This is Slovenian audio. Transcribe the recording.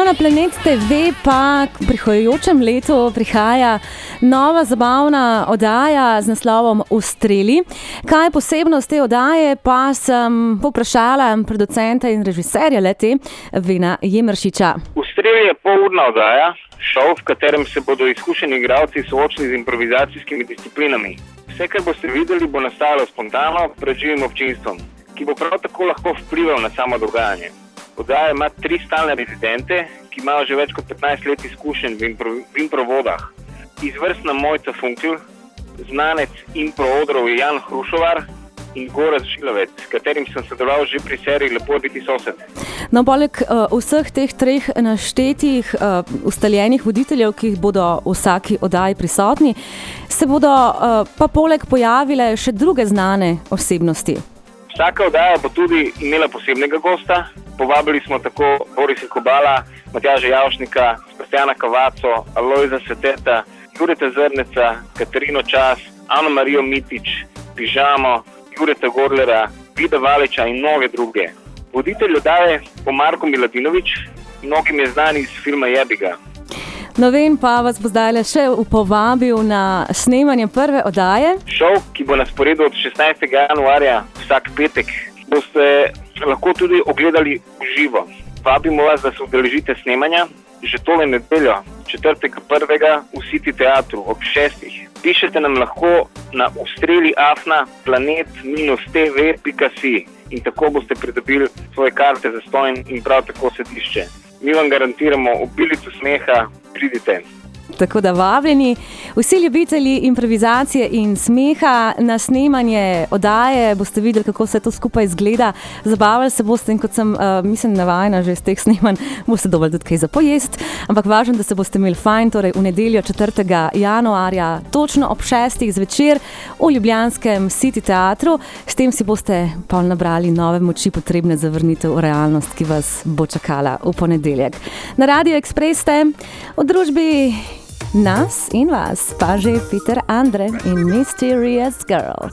No, na Planet TV pa v prihajajočem letu prihaja nova zabavna oddaja z naslovom Ustreli. Kaj je posebnost te oddaje, pa sem poprašala producenta in režiserja leti Vina Jemršiča. Ustreli je polurna oddaja, šov, v katerem se bodo izkušeni igralci soočili z improvizacijskimi disciplinami. Vse, kar boste videli, bo nastajalo spontano pred živim občinstvom, ki bo prav tako lahko vplival na samo dogajanje. Oddaja ima tri stalne rezidente, ki imajo že več kot 15 let izkušenj v, impro, v improvodah. Izvrstna Mojca Funkcil, znanec improvodrov je Jan Hrušovar in Goraz Žilovec, s katerim sem sodeloval že pri seriji Lepo biti sosed. No, poleg uh, vseh teh treh naštetih uh, ustaljenih voditeljev, ki bodo v vsaki oddaji prisotni, se bodo uh, pa poleg pojavile še druge znane osebnosti. Vsaka oddaja bo tudi imela posebnega gosta. Povabili smo tako Borisa Kobala, Matjaža Javšnika, Sebastiana Kavaco, Alojza Sveteta, Jureta Zrneca, Katarino Čas, Ano Marijo Mitič, Pižamo, Jureta Gorlera, Vida Valiča in mnoge druge. Voditelj oddaje bo Marko Miladinovič, mnogim je znan iz filma Jebiga. No, vem pa vas bo zdaj še upovabil na snemanje prve oddaje. Šov, ki bo na sporedu od 16. januarja vsak petek, boste lahko tudi ogledali v živo. Vabimo vas, da se udeležite snemanja že tole nedeljo, 4.1. v City Teatru ob 6. Pišete nam lahko na ustreli afna planet-tv.si in tako boste pridobili svoje karte za stojn in prav tako sedišče. Mi vam garantiramo obilico smeha, pridite. Tako da vabljeni vsi ljubitelji improvizacije in smeha na snemanje oddaje, boste videli, kako se to skupaj izgleda. Zabavali se boste in kot sem, uh, mislim, navajena že iz teh snemanj, boste dovolj tudi kaj za pojest. Ampak važno, da se boste imeli fajn, torej v nedeljo 4. januarja, točno ob 6. zvečer v Ljubljanskem City Teatru. S tem si boste pa nabrali nove moči, potrebne za vrnitev v realnost, ki vas bo čakala v ponedeljek. Na Radio Express ste v družbi. Nas in vas, pa že Peter Andre in Mysterious Girl.